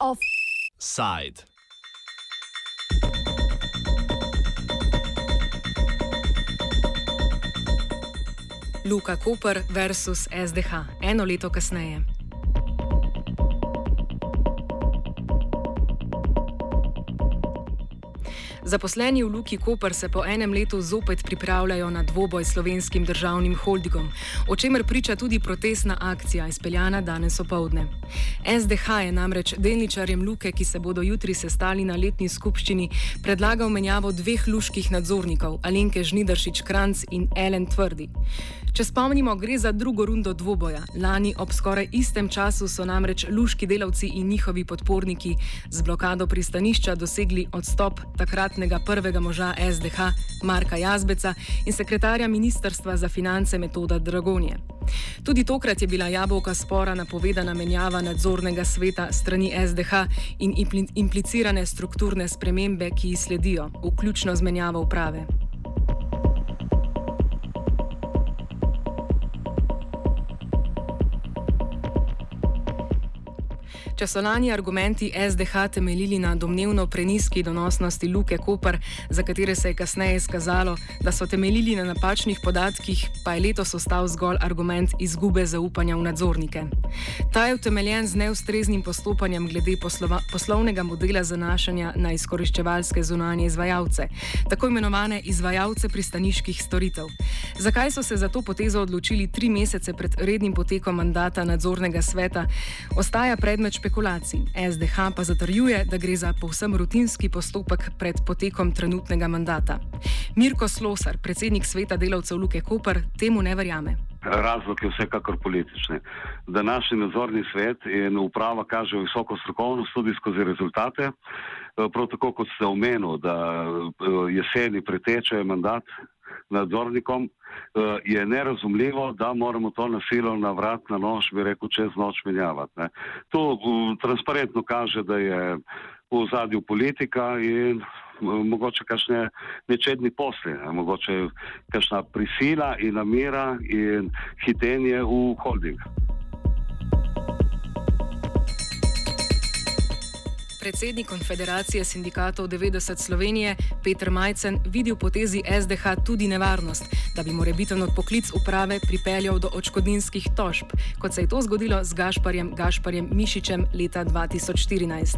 Offside. Luka Koper versus SDH eno leto kasneje. Zaposleni v Luki Koper se po enem letu zopet pripravljajo na dvoboj s slovenskim državnim holdingom, o čemer priča tudi protestna akcija, izpeljana danes opovdne. SDH je namreč delničarjem Luke, ki se bodo jutri sestali na letni skupščini, predlagal menjavo dveh luških nadzornikov, Alenke Žnidaršič Kranc in Ellen Tvrdi. Če spomnimo, gre za drugo rundo dvoboja. Lani ob skoraj istem času so namreč luški delavci in njihovi podporniki z blokado pristanišča dosegli odstop takratnega prvega moža SDH Marka Jazbeca in sekretarja Ministrstva za finance Metoda Dragonje. Tudi tokrat je bila jabolka spora napovedana menjava nadzornega sveta strani SDH in implicirane strukturne spremembe, ki ji sledijo, vključno z menjavo uprave. Če so lani argumenti SDH temeljili na domnevno preniski donosnosti Luke Koper, za katere se je kasneje izkazalo, da so temeljili na napačnih podatkih, pa je letos ostal zgolj argument izgube zaupanja v nadzornike. Ta je utemeljen z neustreznim postopanjem glede poslova, poslovnega modela zanašanja na izkoriščevalske zunanje izvajalce, tako imenovane izvajalce pristaniških storitev. Zakaj so se za to potezo odločili tri mesece pred rednim potekom mandata nadzornega sveta, ostaja predmet špekulacije špekulacij. SDH pa zatrjuje, da gre za povsem rutinski postopek pred potekom trenutnega mandata. Mirko Slosar, predsednik sveta delavcev Luke Koper, temu ne verjame. Razlog je vsekakor politični. Današnji nadzorni svet in uprava kaže visoko strokovnost tudi skozi rezultate. Prav tako kot ste omenili, da jeseni preteče mandat nadzornikom, je nerazumljivo, da moramo to nasilo na vrat, na nož, bi rekel, čez noč menjavati. Ne. To uh, transparentno kaže, da je v zadju politika in uh, mogoče kakšne nečedni posli, ne. mogoče kakšna prisila in namira in hitenje v holding. Predsednik Konfederacije sindikatov 90 Slovenije Petr Majcen vidi v potezi SDH tudi nevarnost, da bi morebiten odpoklic uprave pripeljal do očkodninskih tožb, kot se je to zgodilo z Gašparjem, Gašparjem Mišičem leta 2014.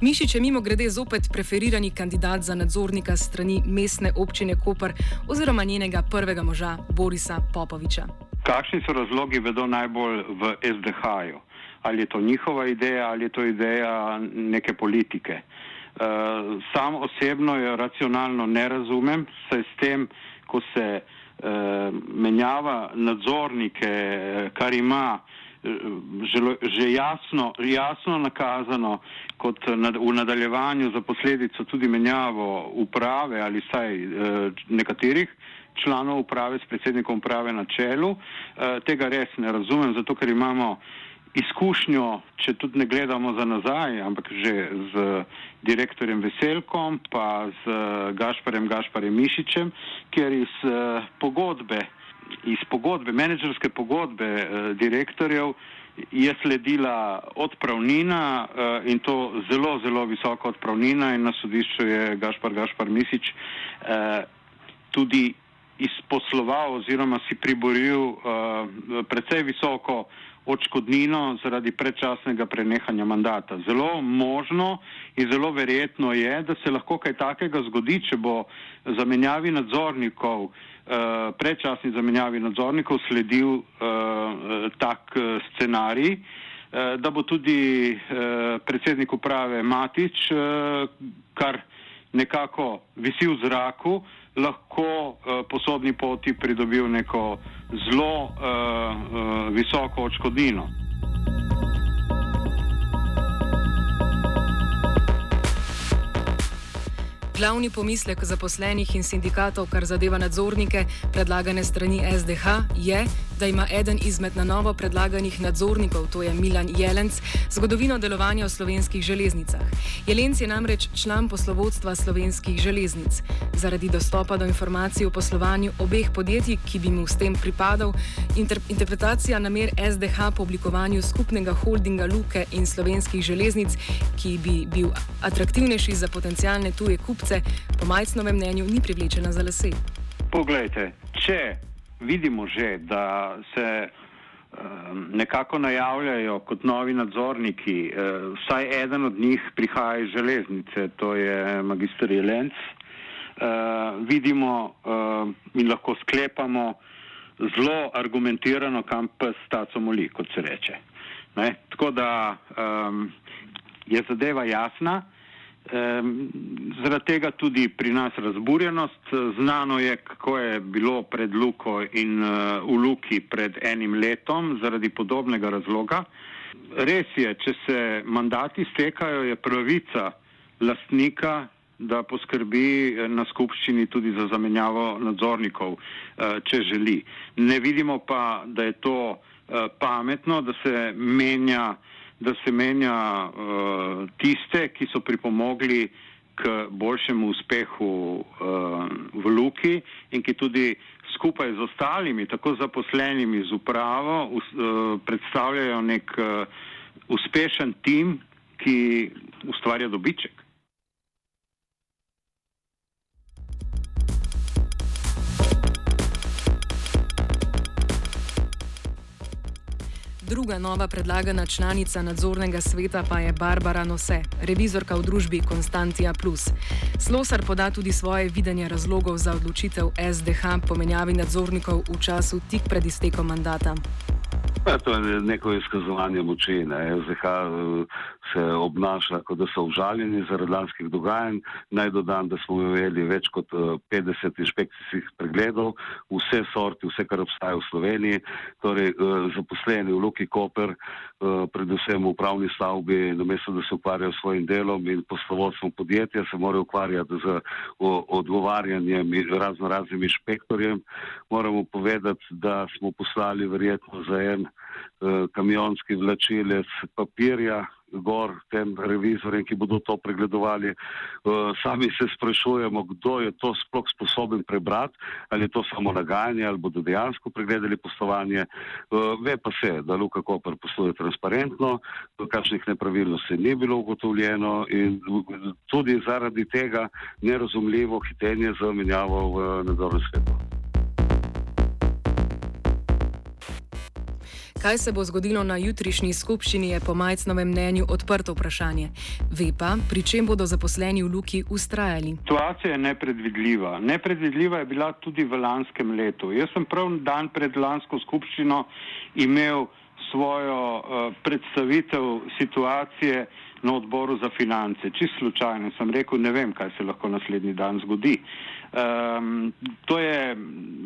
Mišič je mimo grede zopet preferirani kandidat za nadzornika strani mestne občine Koper oziroma njenega prvega moža Borisa Popoviča. Kakšni so razlogi, vedo najbolj v SDH-ju ali je to njihova ideja ali je to ideja neke politike. Uh, sam osebno jo racionalno ne razumem, saj s tem, ko se uh, menjava nadzornike, kar ima že, že jasno, jasno nakazano kot nad, v nadaljevanju za posledico tudi menjavo uprave ali saj uh, nekaterih članov uprave s predsednikom uprave na čelu, uh, tega res ne razumem, zato ker imamo uh, izkušnjo, če tudi ne gledamo za nazaj, ampak že z direktorjem Veselkom, pa z Gašparjem Gašparjem Mišičem, ker iz uh, pogodbe, iz pogodbe, menedžerske pogodbe uh, direktorjev je sledila odpravnina uh, in to zelo, zelo visoka odpravnina in na sodišču je Gašpar Gašpar Mišič tudi izposloval oziroma si priboril uh, precej visoko odškodnino zaradi predčasnega prenehanja mandata. Zelo možno in zelo verjetno je, da se lahko kaj takega zgodi, če bo zamenjavi nadzornikov, uh, predčasni zamenjavi nadzornikov sledil uh, tak uh, scenarij, da bo tudi predsednik uprave Matič, kar nekako visi v zraku, lahko uh, po sodni poti pridobil neko zelo uh, uh, visoko odškodnino. Glavni pomislek zaposlenih in sindikatov, kar zadeva nadzornike predlagane strani SDH, je, da ima eden izmed na novo predlaganih nadzornikov, to je Milan Jelenc, zgodovino delovanja v slovenskih železnicah. Jelenc je namreč član poslovodstva slovenskih železnic. Zaradi dostopa do informacij o poslovanju obeh podjetij, ki bi mu s tem pripadal, inter interpretacija namer SDH po oblikovanju skupnega holdinga Luke in slovenskih železnic, ki bi bil atraktivnejši za potencijalne tuje kupce, po majcnovem mnenju ni privlečena za lase. Poglejte, če vidimo že, da se um, nekako najavljajo kot novi nadzorniki, uh, vsaj eden od njih prihaja iz železnice, to je magistr Jelenc, uh, vidimo in lahko sklepamo zelo argumentirano, kam pa staco moli, kot se reče. Ne? Tako da je zadeva jasna. Zaradi tega tudi pri nas razburjenost. Znano je, kako je bilo pred Luko in uh, v Luki pred enim letom zaradi podobnega razloga. Res je, če se mandati stekajo, je pravica lastnika, da poskrbi eh, na skupščini tudi za zamenjavo nadzornikov, uh, če želi. Ne vidimo pa, da je to pametno, da se menja da se menja uh, tiste, ki so pripomogli k boljšemu uspehu uh, v Luki in ki tudi skupaj z ostalimi, tako zaposlenimi z upravo, us, uh, predstavljajo nek uh, uspešen tim, ki ustvarja dobiček. Druga nova predlagana članica nadzornega sveta pa je Barbara Nose, revizorka v družbi Konstantija Plus. Slosar poda tudi svoje videnje razlogov za odločitev SDH po menjavi nadzornikov v času tik pred iztekom mandata. Ja, to je neko izkazovanje moči. Ne. SDH se obnaša, kot da so užaljeni zaradi lanskih dogajanj. Naj dodam, da smo imeli več kot 50 eh, inšpekcijskih pregledov, vse sorti, vse, kar obstaja v Sloveniji. Torej, eh, zaposleni v Luki Koper, predvsem v upravni stavbi, namesto da se ukvarjajo s svojim delom in poslovodstvom podjetja, se morajo ukvarjati z odgovarjanjem razno raznim inšpektorjem. Moramo povedati, da smo poslali verjetno za en Eh, kamionski vlačilec papirja gor tem revizorjem, ki bodo to pregledovali. Eh, sami se sprašujemo, kdo je to sploh sposoben prebrati, ali je to samo nagajanje, ali bodo dejansko pregledali poslovanje. Eh, ve pa se, da Luka Koper posluje transparentno, kakšnih nepravilnosti ni bilo ugotovljeno in tudi zaradi tega nerazumljivo hitenje za menjavo v nadzornem svetu. Kaj se bo zgodilo na jutrišnji skupščini, je po majcnovem mnenju odprto vprašanje. Ve pa, pri čem bodo zaposleni v Luki ustrajali. Situacija je nepredvidljiva. Nepredvidljiva je bila tudi v lanskem letu. Jaz sem prav dan pred lansko skupščino imel svojo uh, predstavitev situacije na odboru za finance. Čist slučajno sem rekel, ne vem, kaj se lahko naslednji dan zgodi. Um, to je,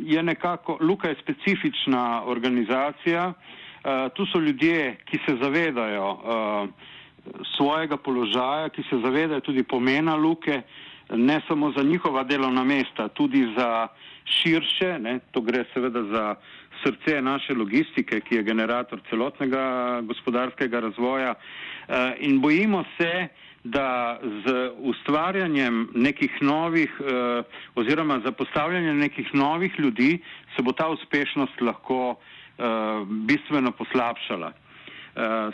je nekako, Luka je specifična organizacija, Uh, tu so ljudje, ki se zavedajo uh, svojega položaja, ki se zavedajo tudi pomena luke, ne samo za njihova delovna mesta, tudi za širše, ne, to gre seveda za srce naše logistike, ki je generator celotnega gospodarskega razvoja. Uh, in bojimo se, da z ustvarjanjem nekih novih uh, oziroma za postavljanje nekih novih ljudi se bo ta uspešnost lahko uh, bistveno poslabšala.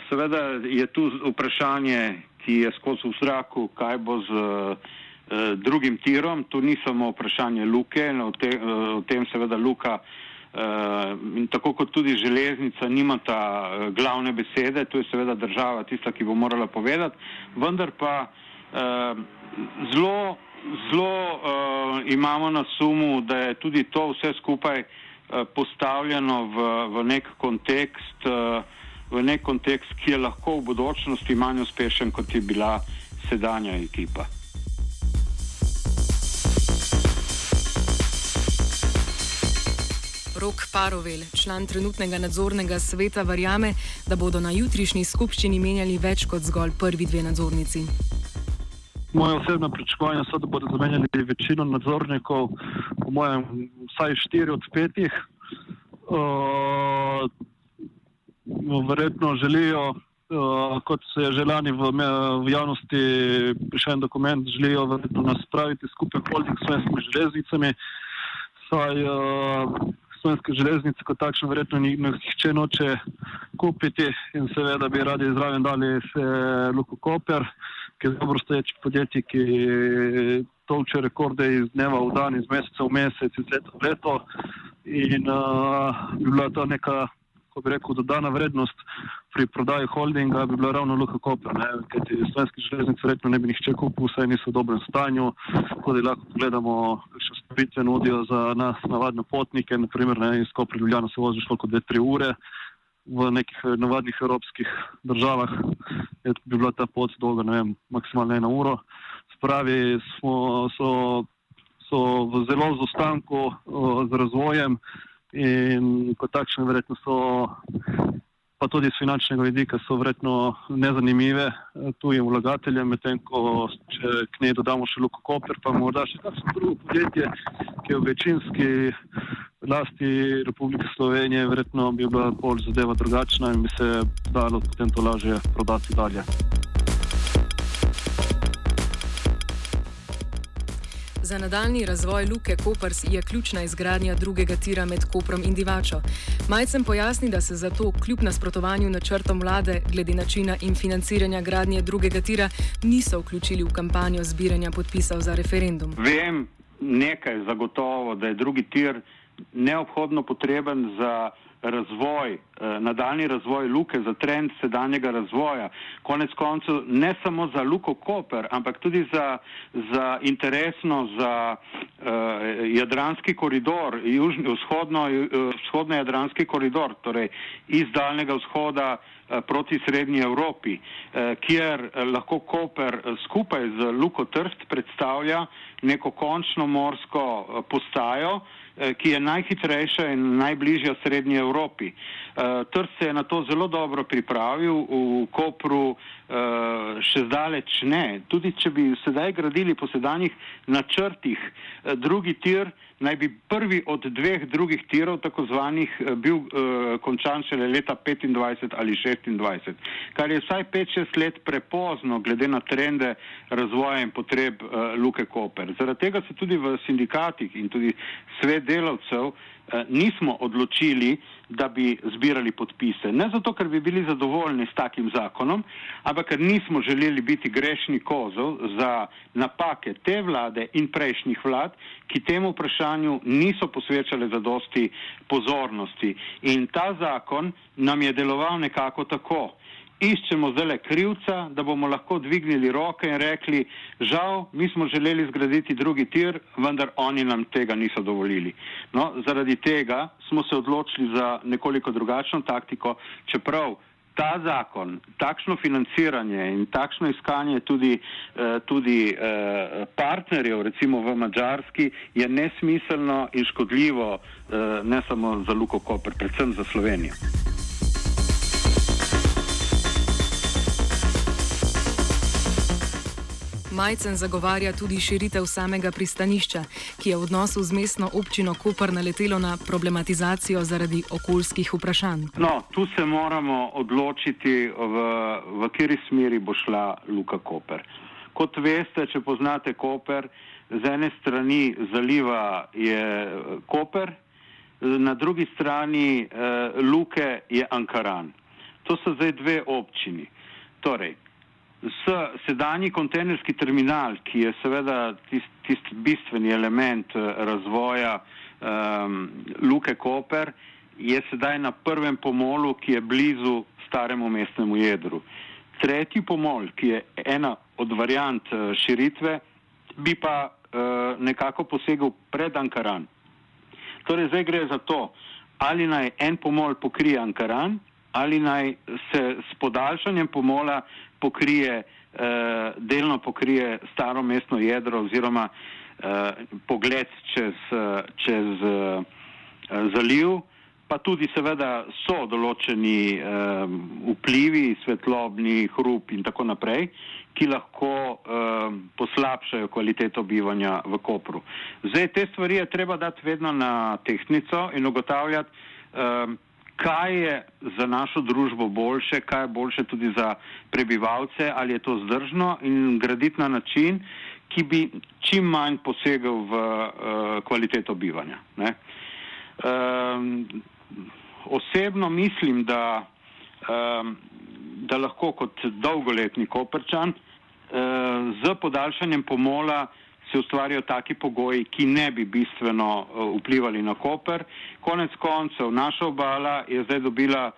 Seveda je tu vprašanje, ki je skozi v zraku, kaj bo z drugim tirom. Tu ni samo vprašanje luke, o, te, o tem seveda luka in tako kot tudi železnica nimata uh, glavne besede, tu je seveda država tista, ki bo morala povedati, vendar pa uh, zelo, zelo imamo na sumu, da je tudi to vse skupaj Eh, postavljeno v, v nek kontekst, eh, v nek kontekst, ki je lahko v bodočnosti manj uspešen, kot je bila sedanja ekipa. Rok Parovel, član trenutnega nadzornega sveta, verjame, da bodo na jutrišnji skupščini menjali več kot zgolj prvi dve nadzornici. Moje osebno pričakovanje so, da bodo zamenjali večino nadzornikov, po mojem, vsaj štiri od petih. Uh, verjetno želijo, uh, kot se je želani v, v javnosti prišel en dokument, želijo verjetno nas spraviti skupaj holding s slovenskimi železnicami. Saj uh, slovenske železnice kot takšne verjetno nihče noče kupiti in seveda bi radi zraven dali se Luko Koper, ki je dobro stoječ podjetje, ki tolče rekorde iz dneva v dan, iz meseca v mesec, iz leta v leto. In uh, bi bila to neka, ko bi rekel, dodana vrednost pri prodaji holdinga, bi bila ravno Luka Koper, ker ti slovenski železnice verjetno ne bi nihče kupil, vsaj niso v dobrem stanju, tako da lahko pogledamo, kakšne storitve nudijo za nas, navadne potnike, naprimer ne, iz Kopra Ljubljana se voziš koliko dve, tri ure. V nekih navadnih evropskih državah je, bi bila ta pot dolga, ne vem, maksimalno eno uro. Spravi, smo, so so v zelo zaostanku z razvojem in kot takšne verjetno so, pa tudi z finančnega vidika, so verjetno nezanimive tujim vlagateljem, medtem ko če k njej dodamo še Luko Koper, pa morda še kakšno drugo podjetje, ki je v večinski lasti Republike Slovenije, verjetno bi bila bolj zadeva drugačna in bi se dalo potem to lažje prodati dalje. Za nadaljni razvoj Luke Kopers je ključna izgradnja drugega tira med Koprom in Divačo. Majcem pojasni, da se zato kljub nasprotovanju načrtom vlade glede načina in financiranja gradnje drugega tira niso vključili v kampanjo zbiranja podpisov za referendum. Vem nekaj zagotovo, da je drugi tir neobhodno potreben za razvoj, eh, nadaljni razvoj luke, za trend sedanjega razvoja, konec koncev ne samo za Luko Koper, ampak tudi za, za interesno za uh, jadranski koridor, južni, vzhodno, uh, vzhodno jadranski koridor, torej iz daljnega vzhoda uh, proti srednji Evropi, uh, kjer uh, lahko Koper skupaj z Luko Trst predstavlja neko končno morsko postajo, Eh, ki je najhitrejša in najbližja srednji Evropi. Eh, Trst se je na to zelo dobro pripravil, v Kopru eh, še zdaleč ne. Tudi če bi sedaj gradili po sedanjih načrtih drugi tir, naj bi prvi od dveh drugih tirov, tako zvanih, bil končan šele leta 25 ali 26, kar je vsaj 5-6 let prepozno glede na trende razvoja in potreb Luke Koper. Zaradi tega se tudi v sindikatih in tudi svet delavcev eh, nismo odločili, da bi zbirali podpise. Ne zato, ker bi bili zadovoljni s takim zakonom, ampak ker nismo želeli biti grešni kozov za napake te vlade in prejšnjih vlad, ki temu vprašanju niso posvečale zadosti pozornosti. In ta zakon nam je deloval nekako tako iščemo zdaj le krivca, da bomo lahko dvignili roke in rekli, žal, mi smo želeli zgraditi drugi tir, vendar oni nam tega niso dovolili. No, zaradi tega smo se odločili za nekoliko drugačno taktiko, čeprav ta zakon, takšno financiranje in takšno iskanje tudi, eh, tudi eh, partnerjev, recimo v Mačarski, je nesmiselno in škodljivo eh, ne samo za Luko Koper, predvsem za Slovenijo. Majcen zagovarja tudi širitev samega pristanišča, ki je v odnosu z mestno občino Koper naletelo na problematizacijo zaradi okoljskih vprašanj. No, tu se moramo odločiti, v, v kateri smeri bo šla Luka Koper. Kot veste, če poznate Koper, z ene strani zaliva je Koper, na drugi strani eh, Luke je Ankaran. To so zdaj dve občini. Torej, S sedanji kontejnerski terminal, ki je seveda tisti tist bistveni element eh, razvoja um, Luke Koper, je sedaj na prvem pomolu, ki je blizu staremu mestnemu jedru. Tretji pomol, ki je ena od variant uh, širitve, bi pa uh, nekako posegel pred Ankaran. Torej, zdaj gre za to, ali naj en pomol pokrije Ankaran, ali naj se s podaljšanjem pomola pokrije, eh, delno pokrije staro mestno jedro oziroma eh, pogled čez, čez eh, zaliv, pa tudi seveda so določeni eh, vplivi, svetlobni, hrup in tako naprej, ki lahko eh, poslabšajo kvaliteto bivanja v Kopru. Zdaj te stvari je treba dati vedno na tehnico in ugotavljati, um, kaj je za našo družbo boljše, kaj je boljše tudi za prebivalce, ali je to zdržno in graditi na način, ki bi čim manj posegel v uh, kvaliteto bivanja. Um, osebno mislim, da, um, da lahko kot dolgoletni koprčan uh, z podaljšanjem pomola se ustvarijo taki pogoji, ki ne bi bistveno uh, vplivali na Koper. Konec koncev, naša obala je zdaj dobila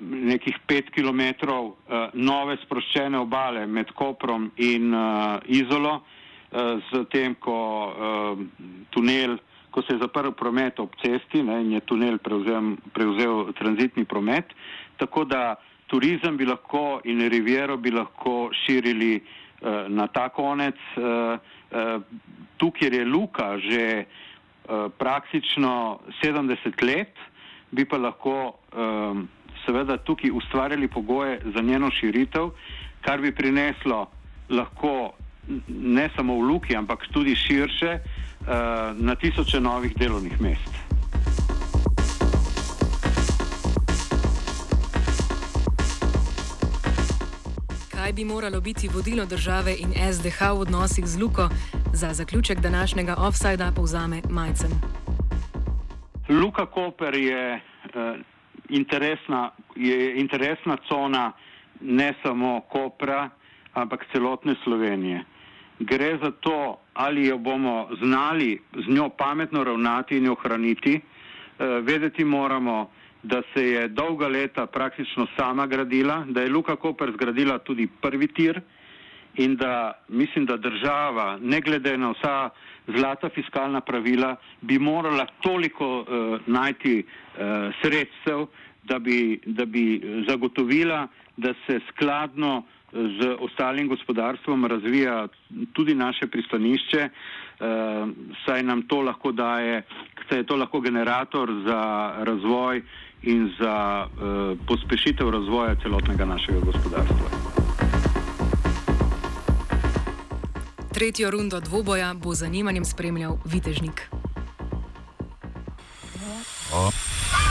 nekih pet kilometrov uh, nove sproščene obale med Koprom in uh, Izolo, z tem, ko tunel, ko se je zaprl promet ob cesti ne, in je tunel prevzel, prevzel tranzitni promet, tako da turizem bi lahko in riviero bi lahko širili Eh, na ta konec. Eh, eh, tu, kjer je Luka že praktično 70 let, bi pa lahko seveda tukaj ustvarjali pogoje za njeno širitev, kar bi prineslo lahko ne samo v Luki, ampak tudi širše na tisoče novih delovnih mest. Bi moralo biti vodilo države in SDH v odnosih z Luko, za zaključek današnjega offsajda povzame Majcen. Luka Koper je, uh, interesna, je interesna cona ne samo Kopra, ampak celotne Slovenije. Gre za to, ali jo bomo znali z njo pametno ravnati in jo ohraniti. Uh, vedeti moramo, da se je dolga leta praktično sama gradila, da je Luka Koper zgradila tudi prvi tir in da mislim, da država, ne glede na vsa zlata fiskalna pravila, bi morala toliko uh, najti uh, sredstev, da bi, da bi zagotovila, da se skladno z ostalim gospodarstvom razvija tudi naše pristanišče, uh, saj nam to lahko daje, saj je to lahko generator za razvoj in za uh, pospešitev razvoja celotnega našega gospodarstva. Tretjo rundo dvoboja bo z zanimanjem spremljal Vitežnik.